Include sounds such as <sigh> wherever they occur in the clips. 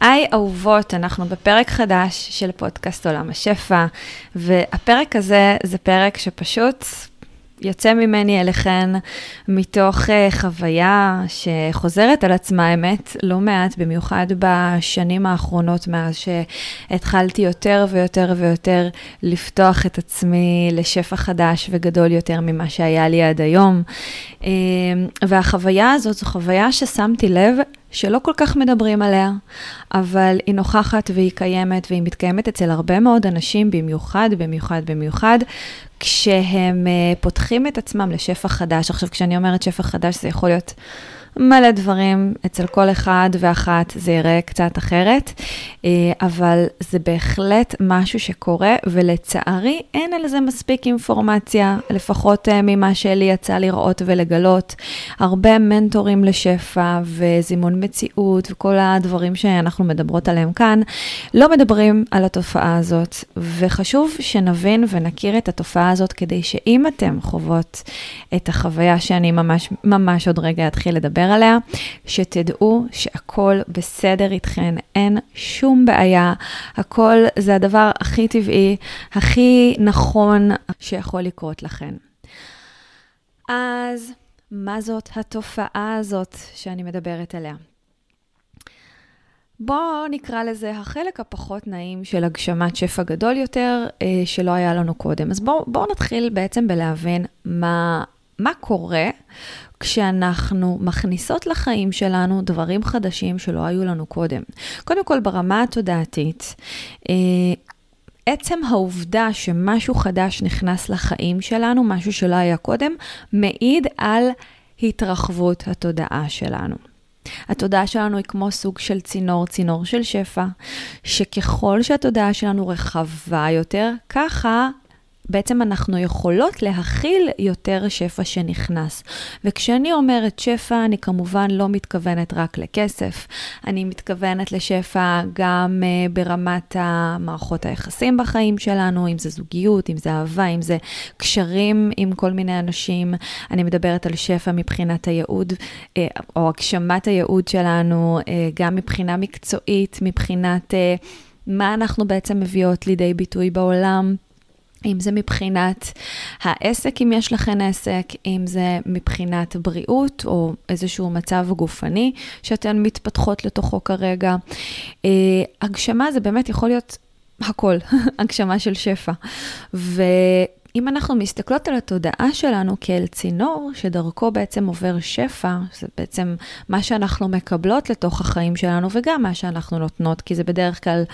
היי אהובות, אנחנו בפרק חדש של פודקאסט עולם השפע, והפרק הזה זה פרק שפשוט יוצא ממני אליכן מתוך uh, חוויה שחוזרת על עצמה, אמת, לא מעט, במיוחד בשנים האחרונות, מאז שהתחלתי יותר ויותר ויותר לפתוח את עצמי לשפע חדש וגדול יותר ממה שהיה לי עד היום. Uh, והחוויה הזאת זו חוויה ששמתי לב שלא כל כך מדברים עליה, אבל היא נוכחת והיא קיימת, והיא מתקיימת אצל הרבה מאוד אנשים, במיוחד, במיוחד, במיוחד, כשהם uh, פותחים את עצמם לשפע חדש. עכשיו, כשאני אומרת שפע חדש, זה יכול להיות מלא דברים, אצל כל אחד ואחת זה יראה קצת אחרת, אה, אבל זה בהחלט משהו שקורה, ולצערי אין על זה מספיק אינפורמציה, לפחות אה, ממה שלי יצא לראות ולגלות. הרבה מנטורים לשפע וזימון מציאות וכל הדברים שאנחנו מדברות עליהם כאן, לא מדברים על התופעה הזאת, וחשוב שנבין ונכיר את התופעה הזאת, כדי שאם אתם חוות את החוויה שאני ממש, ממש עוד רגע אתחיל לדבר עליה, שתדעו שהכל בסדר איתכן, אין שום בעיה, הכל זה הדבר הכי טבעי, הכי נכון שיכול לקרות לכן. אז מה זאת התופעה הזאת שאני מדברת עליה? בואו נקרא לזה החלק הפחות נעים של הגשמת שפע גדול יותר, אה, שלא היה לנו קודם. אז בואו בוא נתחיל בעצם בלהבין מה, מה קורה כשאנחנו מכניסות לחיים שלנו דברים חדשים שלא היו לנו קודם. קודם כל, ברמה התודעתית, אה, עצם העובדה שמשהו חדש נכנס לחיים שלנו, משהו שלא היה קודם, מעיד על התרחבות התודעה שלנו. התודעה שלנו היא כמו סוג של צינור, צינור של שפע, שככל שהתודעה שלנו רחבה יותר, ככה בעצם אנחנו יכולות להכיל יותר שפע שנכנס. וכשאני אומרת שפע, אני כמובן לא מתכוונת רק לכסף, אני מתכוונת לשפע גם uh, ברמת המערכות היחסים בחיים שלנו, אם זה זוגיות, אם זה אהבה, אם זה קשרים עם כל מיני אנשים. אני מדברת על שפע מבחינת הייעוד, uh, או הגשמת הייעוד שלנו, uh, גם מבחינה מקצועית, מבחינת... מה אנחנו בעצם מביאות לידי ביטוי בעולם. אם זה מבחינת העסק, אם יש לכן עסק, אם זה מבחינת בריאות או איזשהו מצב גופני שאתן מתפתחות לתוכו כרגע. אה, הגשמה זה באמת יכול להיות הכל, <laughs> הגשמה של שפע. ו... אם אנחנו מסתכלות על התודעה שלנו כאל צינור, שדרכו בעצם עובר שפע, זה בעצם מה שאנחנו מקבלות לתוך החיים שלנו, וגם מה שאנחנו נותנות, כי זה בדרך כלל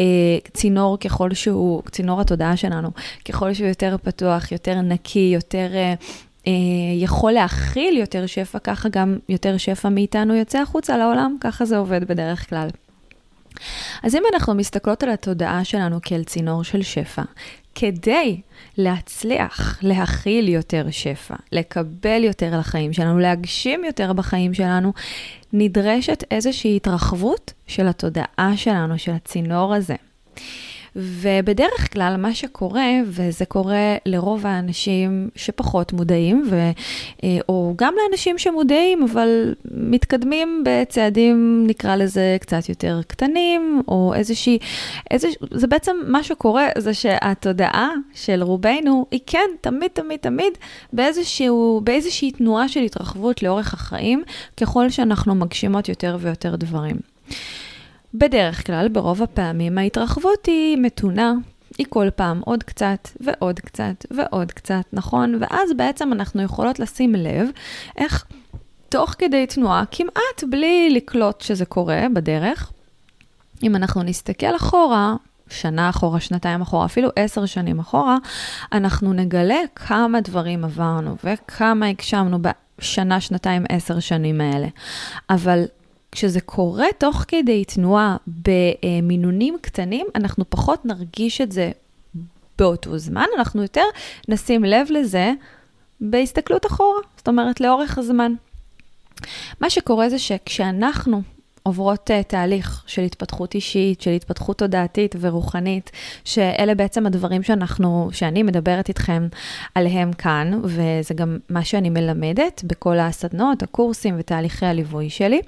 אה, צינור ככל שהוא, צינור התודעה שלנו, ככל שהוא יותר פתוח, יותר נקי, יותר... אה, אה, יכול להכיל יותר שפע, ככה גם יותר שפע מאיתנו יוצא החוצה לעולם, ככה זה עובד בדרך כלל. אז אם אנחנו מסתכלות על התודעה שלנו כאל צינור של שפע, כדי להצליח להכיל יותר שפע, לקבל יותר לחיים שלנו, להגשים יותר בחיים שלנו, נדרשת איזושהי התרחבות של התודעה שלנו, של הצינור הזה. ובדרך כלל מה שקורה, וזה קורה לרוב האנשים שפחות מודעים, ו, אה, או גם לאנשים שמודעים, אבל מתקדמים בצעדים, נקרא לזה, קצת יותר קטנים, או איזושהי, איזוש, זה בעצם מה שקורה, זה שהתודעה של רובנו היא כן, תמיד, תמיד, תמיד, באיזשהו, באיזושהי תנועה של התרחבות לאורך החיים, ככל שאנחנו מגשימות יותר ויותר דברים. בדרך כלל, ברוב הפעמים, ההתרחבות היא מתונה, היא כל פעם עוד קצת ועוד קצת ועוד קצת, נכון? ואז בעצם אנחנו יכולות לשים לב איך תוך כדי תנועה, כמעט בלי לקלוט שזה קורה בדרך, אם אנחנו נסתכל אחורה, שנה אחורה, שנתיים אחורה, אפילו עשר שנים אחורה, אנחנו נגלה כמה דברים עברנו וכמה הגשמנו בשנה, שנתיים, עשר שנים האלה. אבל כשזה קורה תוך כדי תנועה במינונים קטנים, אנחנו פחות נרגיש את זה באותו זמן, אנחנו יותר נשים לב לזה בהסתכלות אחורה, זאת אומרת, לאורך הזמן. מה שקורה זה שכשאנחנו עוברות uh, תהליך של התפתחות אישית, של התפתחות תודעתית ורוחנית, שאלה בעצם הדברים שאנחנו, שאני מדברת איתכם עליהם כאן, וזה גם מה שאני מלמדת בכל הסדנות, הקורסים ותהליכי הליווי שלי.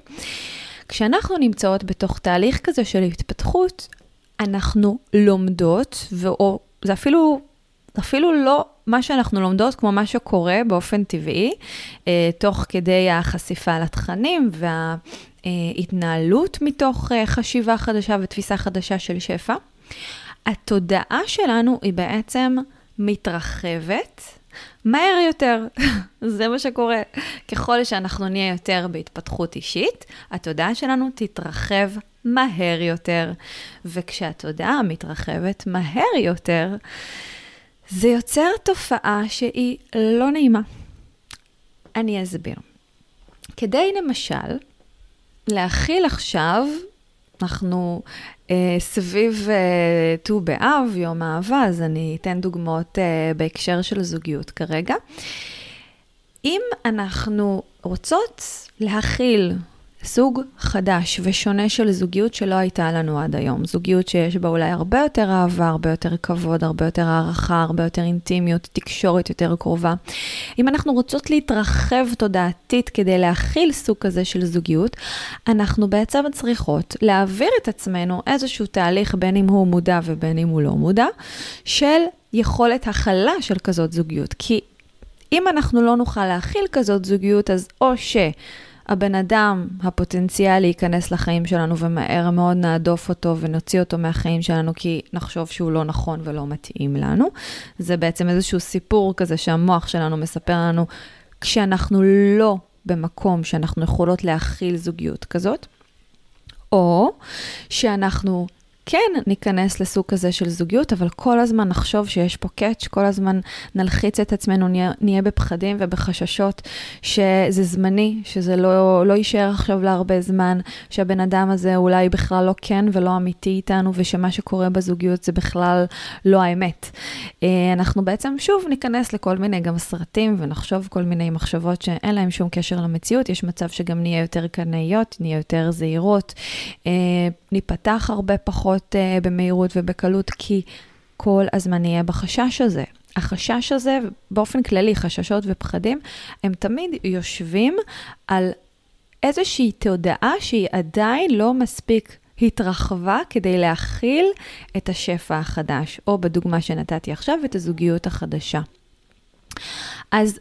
כשאנחנו נמצאות בתוך תהליך כזה של התפתחות, אנחנו לומדות, ואו, זה אפילו, אפילו לא מה שאנחנו לומדות כמו מה שקורה באופן טבעי, אה, תוך כדי החשיפה לתכנים וההתנהלות מתוך אה, חשיבה חדשה ותפיסה חדשה של שפע. התודעה שלנו היא בעצם מתרחבת מהר יותר. <laughs> זה מה שקורה. ככל שאנחנו נהיה יותר בהתפתחות אישית, התודעה שלנו תתרחב מהר יותר. וכשהתודעה מתרחבת מהר יותר, זה יוצר תופעה שהיא לא נעימה. אני אסביר. כדי למשל להכיל עכשיו, אנחנו אה, סביב אה, ט"ו באב, יום אהבה, אז אני אתן דוגמאות אה, בהקשר של זוגיות כרגע. אם אנחנו רוצות להכיל סוג חדש ושונה של זוגיות שלא הייתה לנו עד היום. זוגיות שיש בה אולי הרבה יותר אהבה, הרבה יותר כבוד, הרבה יותר הערכה, הרבה יותר אינטימיות, תקשורת יותר קרובה. אם אנחנו רוצות להתרחב תודעתית כדי להכיל סוג כזה של זוגיות, אנחנו בעצם צריכות להעביר את עצמנו איזשהו תהליך, בין אם הוא מודע ובין אם הוא לא מודע, של יכולת הכלה של כזאת זוגיות. כי אם אנחנו לא נוכל להכיל כזאת זוגיות, אז או ש... הבן אדם הפוטנציאלי ייכנס לחיים שלנו ומהר מאוד נהדוף אותו ונוציא אותו מהחיים שלנו כי נחשוב שהוא לא נכון ולא מתאים לנו. זה בעצם איזשהו סיפור כזה שהמוח שלנו מספר לנו כשאנחנו לא במקום שאנחנו יכולות להכיל זוגיות כזאת, או שאנחנו כן ניכנס לסוג כזה של זוגיות, אבל כל הזמן נחשוב שיש פה קאץ', כל הזמן נלחיץ את עצמנו, נהיה, בפחדים ובחששות שזה זמני, שזה לא, לא יישאר עכשיו להרבה זמן, שהבן אדם הזה אולי בכלל לא כן ולא אמיתי איתנו, ושמה שקורה בזוגיות זה בכלל לא האמת. אה, אנחנו בעצם שוב ניכנס לכל מיני גם סרטים ונחשוב כל מיני מחשבות שאין להם שום קשר למציאות, יש מצב שגם נהיה יותר קנאיות, נהיה יותר זהירות, אה, ניפתח הרבה פחות. פחות uh, במהירות ובקלות, כי כל הזמן נהיה בחשש הזה. החשש הזה, באופן כללי, חששות ופחדים, הם תמיד יושבים על איזושהי תודעה שהיא עדיין לא מספיק התרחבה כדי להכיל את השפע החדש, או בדוגמה שנתתי עכשיו, את הזוגיות החדשה. אז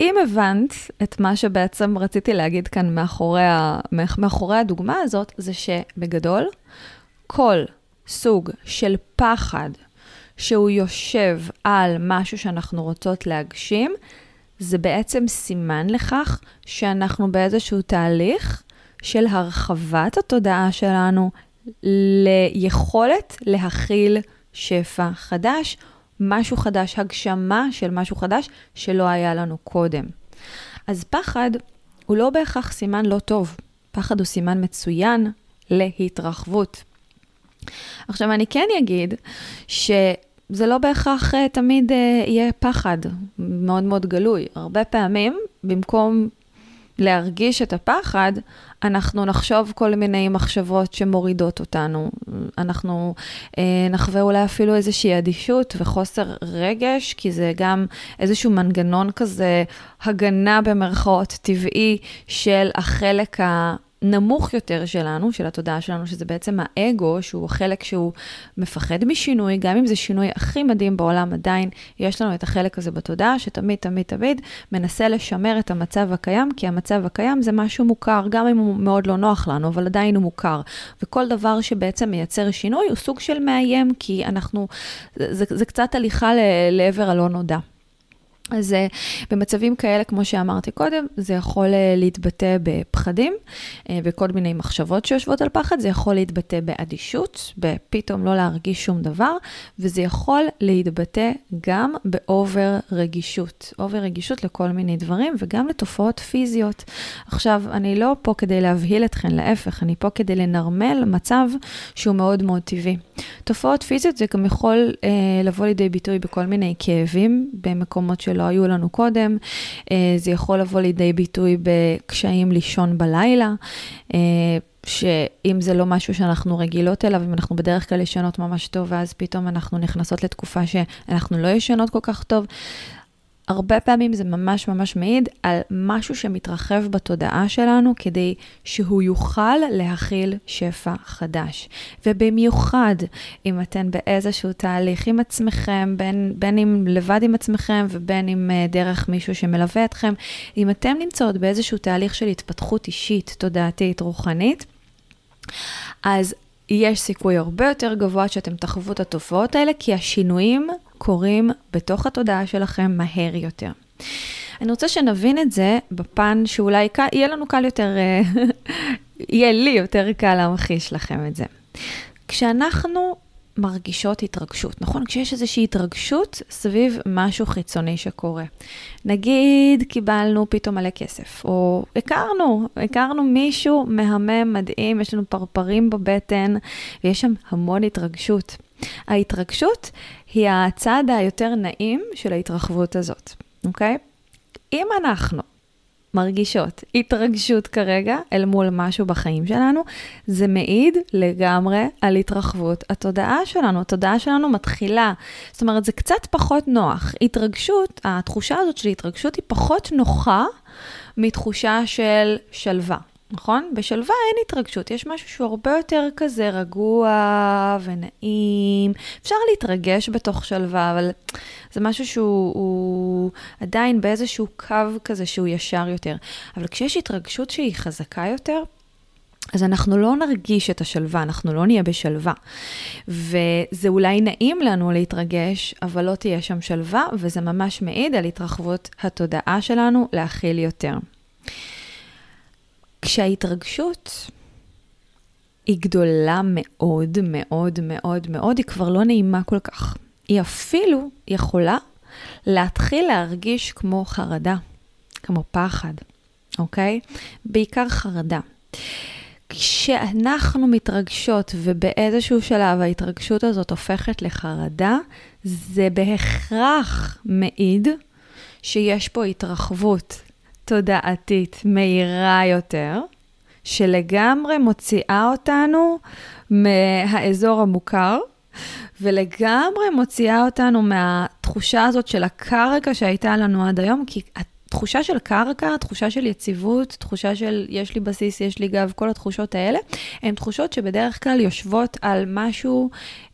אם הבנת את מה שבעצם רציתי להגיד כאן מאחורי, ה... מאחורי הדוגמה הזאת, זה שבגדול, כל סוג של פחד שהוא יושב על משהו שאנחנו רוצות להגשים, זה בעצם סימן לכך שאנחנו באיזשהו תהליך של הרחבת התודעה שלנו ליכולת להכיל שפע חדש, משהו חדש, הגשמה של משהו חדש שלא היה לנו קודם. אז פחד הוא לא בהכרח סימן לא טוב, פחד הוא סימן מצוין להתרחבות. עכשיו, אני כן אגיד שזה לא בהכרח uh, תמיד uh, יהיה פחד מאוד מאוד גלוי. הרבה פעמים, במקום להרגיש את הפחד, אנחנו נחשוב כל מיני מחשבות שמורידות אותנו. אנחנו אה, נחווה אולי אפילו איזושהי אדישות וחוסר רגש, כי זה גם איזשהו מנגנון כזה, הגנה במרכאות טבעי של החלק ה... נמוך יותר שלנו, של התודעה שלנו, שזה בעצם האגו, שהוא החלק שהוא מפחד משינוי, גם אם זה שינוי הכי מדהים בעולם, עדיין יש לנו את החלק הזה בתודעה, שתמיד, תמיד, תמיד מנסה לשמר את המצב הקיים, כי המצב הקיים זה משהו מוכר, גם אם הוא מאוד לא נוח לנו, אבל עדיין הוא מוכר. וכל דבר שבעצם מייצר שינוי הוא סוג של מאיים, כי אנחנו, זה, זה קצת הליכה לעבר הלא נודע. אז אה, במצבים כאלה, כמו שאמרתי קודם, זה יכול אה, להתבטא בפחדים, אה, בכל מיני מחשבות שיושבות על פחד, זה יכול להתבטא באדישות, בפתאום לא להרגיש שום דבר, וזה יכול להתבטא גם ב over רגישות. over רגישות לכל מיני דברים וגם לתופעות פיזיות. עכשיו, אני לא פה כדי להבהיל אתכן, להפך, אני פה כדי לנרמל מצב שהוא מאוד מאוד טבעי. תופעות פיזיות זה גם יכול אה, לבוא לידי ביטוי בכל מיני כאבים במקומות של... שלא היו לנו קודם. אה, זה יכול לבוא לידי ביטוי בקשיים לישון בלילה. אה, שאם זה לא משהו שאנחנו רגילות אליו, אם אנחנו בדרך כלל ישנות ממש טוב, ואז פתאום אנחנו נכנסות לתקופה שאנחנו לא ישנות כל כך טוב, הרבה פעמים זה ממש ממש מעיד על משהו שמתרחב בתודעה שלנו כדי שהוא יוכל להכיל שפע חדש. ובמיוחד אם אתן באיזשהו תהליך עם עצמכם, בין, בין אם לבד עם עצמכם ובין אם uh, דרך מישהו שמלווה אתכם, אם אתן נמצאות באיזשהו תהליך של התפתחות אישית, תודעתית, רוחנית, אז יש סיכוי הרבה יותר גבוה שאתם תחוו את התופעות האלה, כי השינויים קורים בתוך התודעה שלכם מהר יותר. אני רוצה שנבין את זה בפן שאולי קל, יהיה לנו קל יותר, אה, <laughs> יהיה לי יותר קל להמחיש לכם את זה. כשאנחנו מרגישות התרגשות, נכון? כשיש איזושהי התרגשות סביב משהו חיצוני שקורה. נגיד קיבלנו פתאום מלא כסף, או הכרנו, הכרנו מישהו מהמם, מדהים, יש לנו פרפרים בבטן, ויש שם המון התרגשות. ההתרגשות היא הצעד היותר נעים של ההתרחבות הזאת, אוקיי? אם אנחנו מרגישות התרגשות כרגע אל מול משהו בחיים שלנו, זה מעיד לגמרי על התרחבות התודעה שלנו. התודעה שלנו מתחילה, זאת אומרת, זה קצת פחות נוח. התרגשות, התחושה הזאת של התרגשות היא פחות נוחה מתחושה של שלווה. נכון? בשלווה אין התרגשות, יש משהו שהוא הרבה יותר כזה רגוע ונעים. אפשר להתרגש בתוך שלווה, אבל זה משהו שהוא עדיין באיזשהו קו כזה שהוא ישר יותר. אבל כשיש התרגשות שהיא חזקה יותר, אז אנחנו לא נרגיש את השלווה, אנחנו לא נהיה בשלווה. וזה אולי נעים לנו להתרגש, אבל לא תהיה שם שלווה, וזה ממש מעיד על התרחבות התודעה שלנו להכיל יותר. כשההתרגשות היא גדולה מאוד, מאוד, מאוד, מאוד, היא כבר לא נעימה כל כך. היא אפילו יכולה להתחיל להרגיש כמו חרדה, כמו פחד, אוקיי? בעיקר חרדה. כשאנחנו מתרגשות ובאיזשהו שלב ההתרגשות הזאת הופכת לחרדה, זה בהכרח מעיד שיש פה התרחבות תודעתית מהירה יותר, שלגמרי מוציאה אותנו מהאזור המוכר, ולגמרי מוציאה אותנו מהתחושה הזאת של הקרקע שהייתה לנו עד היום, כי התחושה של קרקע, תחושה של יציבות, תחושה של יש לי בסיס, יש לי גב, כל התחושות האלה, הן תחושות שבדרך כלל יושבות על משהו,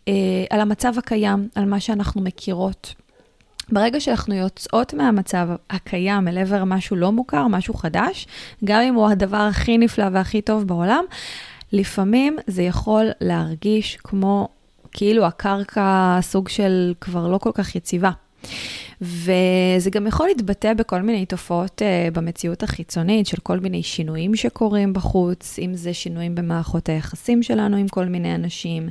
אה, על המצב הקיים, על מה שאנחנו מכירות. ברגע שאנחנו יוצאות מהמצב הקיים אל עבר משהו לא מוכר, משהו חדש, גם אם הוא הדבר הכי נפלא והכי טוב בעולם, לפעמים זה יכול להרגיש כמו כאילו הקרקע סוג של כבר לא כל כך יציבה. וזה גם יכול להתבטא בכל מיני תופעות uh, במציאות החיצונית של כל מיני שינויים שקורים בחוץ, אם זה שינויים במערכות היחסים שלנו עם כל מיני אנשים,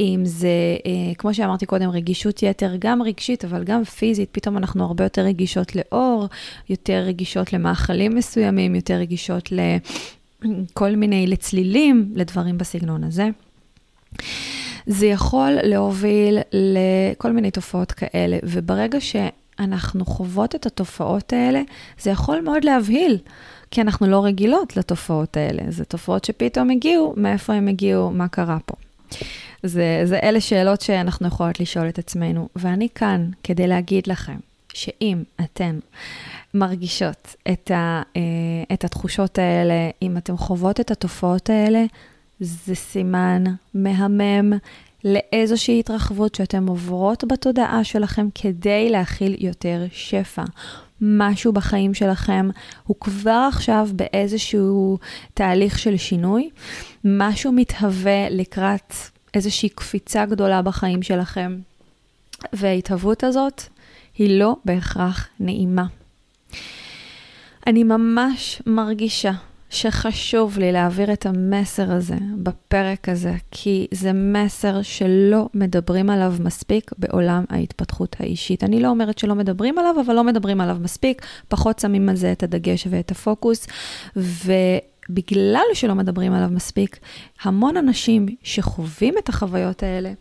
אם זה, uh, כמו שאמרתי קודם, רגישות יתר, גם רגשית, אבל גם פיזית, פתאום אנחנו הרבה יותר רגישות לאור, יותר רגישות למאכלים מסוימים, יותר רגישות לכל <clears throat> מיני, לצלילים, לדברים בסגנון הזה. זה יכול להוביל לכל מיני תופעות כאלה, וברגע שאנחנו חוות את התופעות האלה, זה יכול מאוד להבהיל, כי אנחנו לא רגילות לתופעות האלה. זה תופעות שפתאום הגיעו, מאיפה הם הגיעו, מה קרה פה. זה, זה אלה שאלות שאנחנו יכולות לשאול את עצמנו, ואני כאן כדי להגיד לכם שאם אתן מרגישות את, ה, אה, את התחושות האלה, אם אתן חוות את התופעות האלה, זה סימן מהמם לאיזושהי התרחבות שאתן עוברות בתודעה שלכם כדי להכיל יותר שפע. משהו בחיים שלכם הוא כבר עכשיו באיזשהו תהליך של שינוי, משהו מתהווה לקראת איזושהי קפיצה גדולה בחיים שלכם, וההתהוות הזאת היא לא בהכרח נעימה. אני ממש מרגישה שחשוב לי להעביר את המסר הזה בפרק הזה, כי זה מסר שלא מדברים עליו מספיק בעולם ההתפתחות האישית. אני לא אומרת שלא מדברים עליו, אבל לא מדברים עליו מספיק, פחות שמים על זה את הדגש ואת הפוקוס, ובגלל שלא מדברים עליו מספיק, המון אנשים שחווים את החוויות האלה,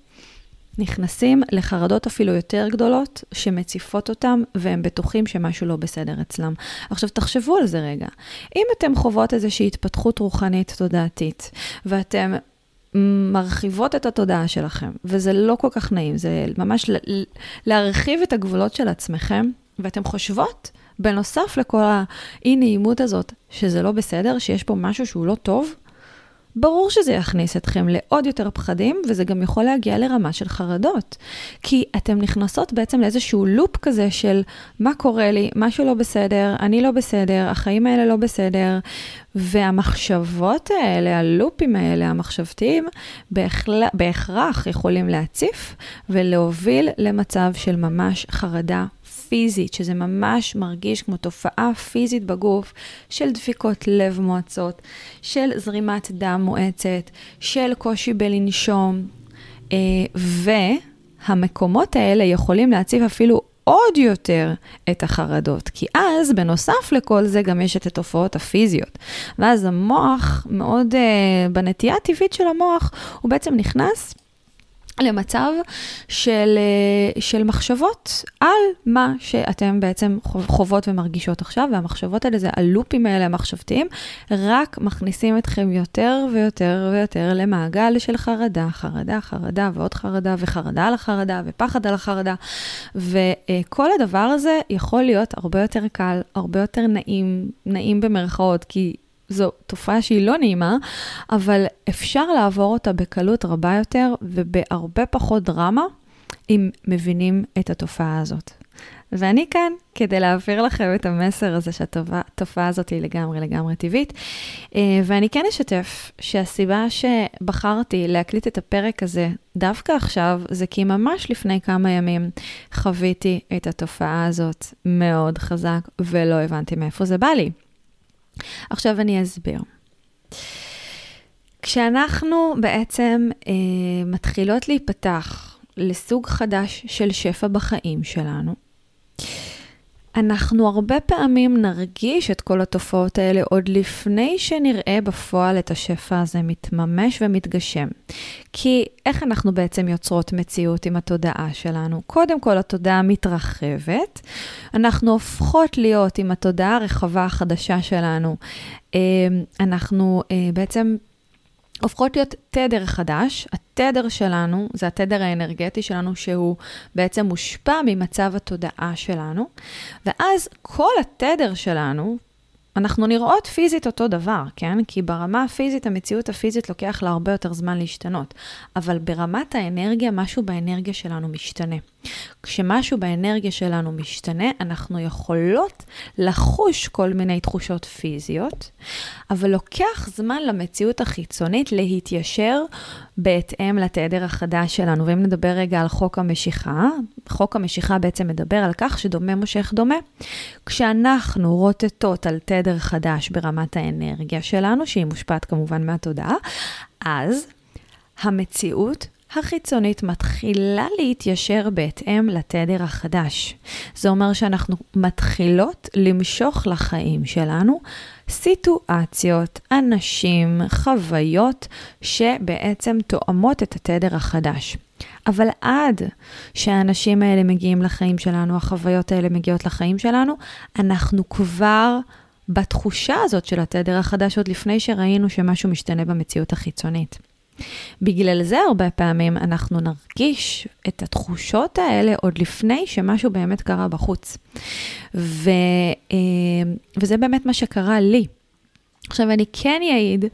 נכנסים לחרדות אפילו יותר גדולות, שמציפות אותם, והם בטוחים שמשהו לא בסדר אצלם. עכשיו, תחשבו על זה רגע. אם אתם חוות איזושהי התפתחות רוחנית תודעתית, ואתם מרחיבות את התודעה שלכם, וזה לא כל כך נעים, זה ממש להרחיב את הגבולות של עצמכם, ואתם חושבות, בנוסף לכל האי-נעימות הזאת, שזה לא בסדר, שיש פה משהו שהוא לא טוב, ברור שזה יכניס אתכם לעוד יותר פחדים, וזה גם יכול להגיע לרמה של חרדות. כי אתן נכנסות בעצם לאיזשהו לופ כזה של מה קורה לי, משהו לא בסדר, אני לא בסדר, החיים האלה לא בסדר, והמחשבות האלה, הלופים האלה, המחשבתיים. בהכרח יכולים להציף ולהוביל למצב של ממש חרדה פיזית, שזה ממש מרגיש כמו תופעה פיזית בגוף של דפיקות לב מואצות, של זרימת דם מואצת, של קושי בלנשום, אה, והמקומות האלה יכולים להציב אפילו עוד יותר את החרדות, כי אז בנוסף לכל זה גם יש את התופעות הפיזיות. ואז המוח מאוד, uh, בנטייה הטבעית של המוח, הוא בעצם נכנס למצב של, אה, של מחשבות על מה שאתם בעצם חוות ומרגישות עכשיו, והמחשבות האלה זה הלופים האלה המחשבתיים, רק מכניסים אתכם יותר ויותר ויותר למעגל של חרדה, חרדה, חרדה ועוד חרדה, וחרדה על החרדה, ופחד על החרדה, וכל הדבר הזה יכול להיות הרבה יותר קל, הרבה יותר נעים, נעים במרכאות, כי זו תופעה שהיא לא נעימה, אבל אפשר לעבור אותה בקלות רבה יותר ובהרבה פחות דרמה, אם מבינים את התופעה הזאת. ואני כאן כדי להעביר לכם את המסר הזה שהתופעה הזאת היא לגמרי לגמרי טבעית. אה, ואני כן אשתף שהסיבה שבחרתי להקליט את הפרק הזה דווקא עכשיו, זה כי ממש לפני כמה ימים חוויתי את התופעה הזאת מאוד חזק ולא הבנתי מאיפה זה בא לי. עכשיו אני אסביר. כשאנחנו בעצם אה, מתחילות להיפתח לסוג חדש של שפע בחיים שלנו, אנחנו הרבה פעמים נרגיש את כל התופעות האלה עוד לפני שנראה בפועל את השפע הזה מתממש ומתגשם. כי איך אנחנו בעצם יוצרות מציאות עם התודעה שלנו? קודם כל, התודעה מתרחבת, אנחנו הופכות להיות עם התודעה הרחבה החדשה שלנו. אה, אנחנו אה, בעצם הופכות להיות תדר חדש. התדר שלנו, זה התדר האנרגטי שלנו, שהוא בעצם מושפע ממצב התודעה שלנו, ואז כל התדר שלנו, אנחנו נראות פיזית אותו דבר, כן? כי ברמה הפיזית, המציאות הפיזית לוקח לה הרבה יותר זמן להשתנות. אבל ברמת האנרגיה, משהו באנרגיה שלנו משתנה. כשמשהו באנרגיה שלנו משתנה, אנחנו יכולות לחוש כל מיני תחושות פיזיות, אבל לוקח זמן למציאות החיצונית להתיישר בהתאם לתדר החדש שלנו. ואם נדבר רגע על חוק המשיכה, חוק המשיכה בעצם מדבר על כך שדומה מושך דומה. כשאנחנו רוטטות על תדר חדש ברמת האנרגיה שלנו, שהיא מושפעת כמובן מהתודעה, אז המציאות החיצונית מתחילה להתיישר בהתאם לתדר החדש. זה אומר שאנחנו מתחילות למשוך לחיים שלנו סיטואציות, אנשים, חוויות שבעצם תואמות את התדר החדש. אבל עד שהאנשים האלה מגיעים לחיים שלנו, החוויות האלה מגיעות לחיים שלנו, אנחנו כבר בתחושה הזאת של התדר החדש עוד לפני שראינו שמשהו משתנה במציאות החיצונית. בגלל זה הרבה פעמים אנחנו נרגיש את התחושות האלה עוד לפני שמשהו באמת קרה בחוץ. ו, אה, וזה באמת מה שקרה לי. עכשיו, אני כן אעיד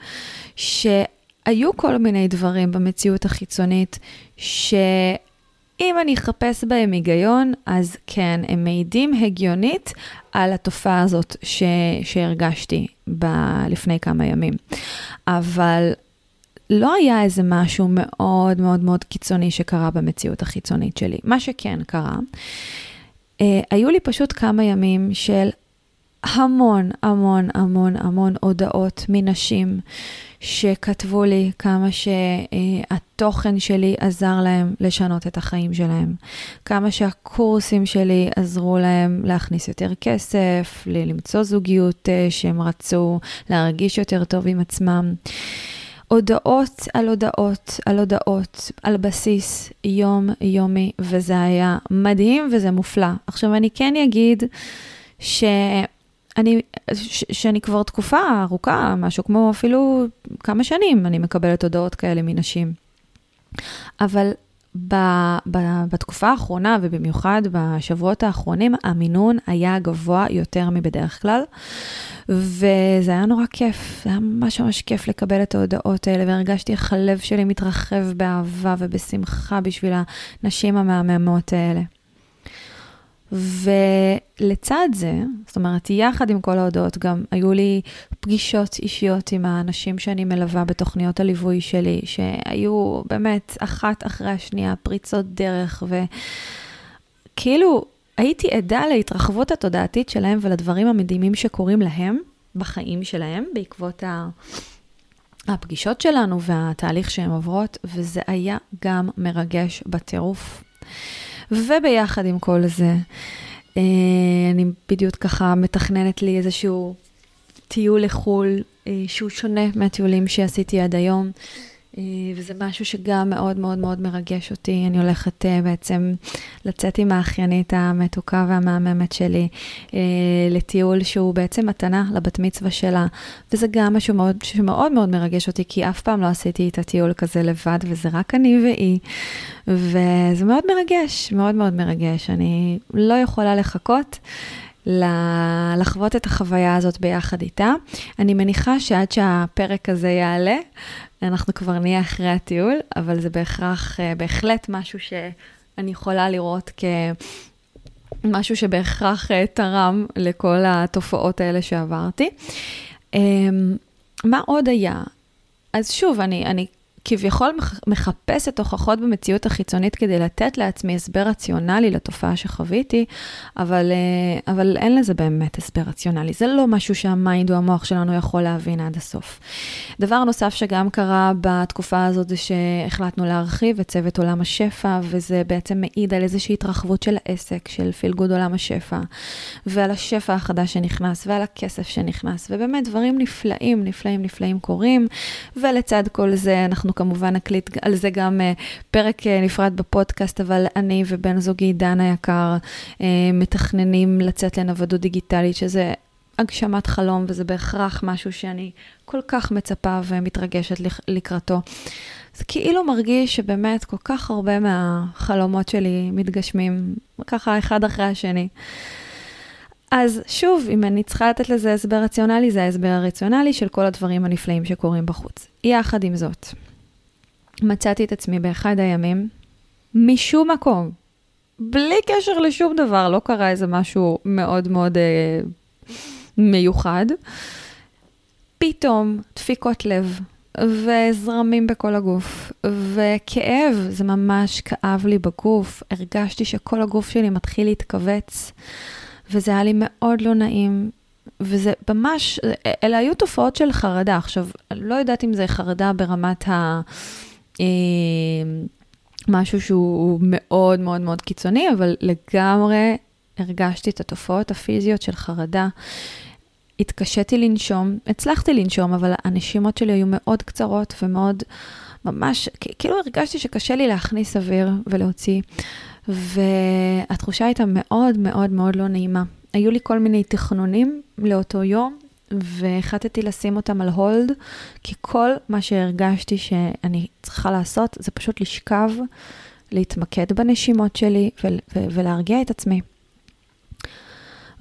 שהיו כל מיני דברים במציאות החיצונית, שאם אני אחפש בהם היגיון, אז כן, הם מעידים הגיונית על התופעה הזאת ש... שהרגשתי ב... לפני כמה ימים. אבל לא היה איזה משהו מאוד מאוד מאוד קיצוני שקרה במציאות החיצונית שלי. מה שכן קרה, אה, היו לי פשוט כמה ימים של המון, המון, המון, המון הודעות מנשים שכתבו לי כמה שהתוכן שלי עזר להם לשנות את החיים שלהם, כמה שהקורסים שלי עזרו להם להכניס יותר כסף, למצוא זוגיות אה, שהם רצו, להרגיש יותר טוב עם עצמם. הודעות על הודעות על הודעות, על בסיס יום-יומי, וזה היה מדהים וזה מופלא. עכשיו, אני כן אגיד שאני, ש, שאני כבר תקופה ארוכה, משהו כמו אפילו כמה שנים, אני מקבלת הודעות כאלה מנשים. אבל ב, ב, בתקופה האחרונה, ובמיוחד בשבועות האחרונים, המינון היה גבוה יותר מבדרך כלל. וזה היה נורא כיף, זה היה ממש ממש כיף לקבל את ההודעות האלה, והרגשתי איך הלב שלי מתרחב באהבה ובשמחה בשביל הנשים המהממות האלה. ולצד זה, זאת אומרת, יחד עם כל ההודעות, גם היו לי פגישות אישיות עם האנשים שאני מלווה בתוכניות הליווי שלי, שהיו באמת אחת אחרי השנייה פריצות דרך, וכאילו הייתי עדה להתרחבות התודעתית שלהם ולדברים המדהימים שקורים להם בחיים שלהם בעקבות ה... הפגישות שלנו והתהליך שהן עוברות, וזה היה גם מרגש בטירוף. וביחד עם כל זה, אה, אני בדיוק ככה מתכננת לי איזשהו טיול לחו"ל, אה, שהוא שונה מהטיולים שעשיתי עד היום. אה, וזה משהו שגם מאוד מאוד מאוד מרגש אותי. אני הולכת uh, בעצם לצאת עם האחיינית המתוקה והמהממת שלי uh, לטיול שהוא בעצם מתנה לבת מצווה שלה, וזה גם משהו מאוד, שמאוד מאוד מרגש אותי, כי אף פעם לא עשיתי את הטיול כזה לבד, וזה רק אני והיא, וזה מאוד מרגש, מאוד מאוד מרגש. אני לא יכולה לחכות. לחוות את החוויה הזאת ביחד איתה. אני מניחה שעד שהפרק הזה יעלה, אנחנו כבר נהיה אחרי הטיול, אבל זה בהכרח, אה, בהחלט משהו שאני יכולה לראות כמשהו שבהכרח אה, תרם לכל התופעות האלה שעברתי. אמ, מה עוד היה? אז שוב, אני, אני כביכול מחפשת הוכחות במציאות החיצונית כדי לתת לעצמי הסבר רציונלי לתופעה שחוויתי, אבל, אה, אבל אין לזה באמת הסבר רציונלי. זה לא משהו שה mind או המוח שלנו יכול להבין עד הסוף. דבר נוסף שגם קרה בתקופה הזאת זה שהחלטנו להרחיב את צוות עולם השפע, וזה בעצם מעיד על איזושהי התרחבות של העסק, של Feel Good עולם השפע, ועל השפע החדש שנכנס, ועל הכסף שנכנס, ובאמת דברים נפלאים, נפלאים, נפלאים קורים, ולצד כל זה אנחנו כמובן נקליט על זה גם uh, פרק uh, נפרד בפודקאסט, אבל אני ובן זוגי דן היקר uh, מתכננים לצאת לנוודות דיגיטלית, שזה הגשמת חלום, וזה בהכרח משהו שאני כל כך מצפה ומתרגשת לקראתו. זה כאילו מרגיש שבאמת כל כך הרבה מהחלומות שלי מתגשמים, ככה אחד אחרי השני. אז שוב, אם אני צריכה לתת לזה הסבר רציונלי, זה ההסבר הרציונלי של כל הדברים הנפלאים שקורים בחוץ. יחד עם זאת, מצאתי את עצמי באחד הימים, משום מקום, בלי קשר לשום דבר, לא קרה איזה משהו מאוד מאוד אה, מיוחד. פתאום דפיקות לב וזרמים בכל הגוף, וכאב, זה ממש כאב לי בגוף, הרגשתי שכל הגוף שלי מתחיל להתכווץ, וזה היה לי מאוד לא נעים, וזה ממש, אלה היו תופעות של חרדה. עכשיו, לא יודעת אם זה חרדה ברמת ה... אה, משהו שהוא מאוד מאוד מאוד קיצוני, אבל לגמרי הרגשתי את התופעות הפיזיות של חרדה. התקשיתי לנשום, הצלחתי לנשום, אבל הנשימות שלי היו מאוד קצרות ומאוד, ממש, כאילו הרגשתי שקשה לי להכניס אוויר ולהוציא, והתחושה הייתה מאוד מאוד מאוד לא נעימה. היו לי כל מיני תכנונים לאותו יום, והחלטתי לשים אותם על הולד, כי כל מה שהרגשתי שאני צריכה לעשות זה פשוט לשכב, להתמקד בנשימות שלי ולהרגיע את עצמי.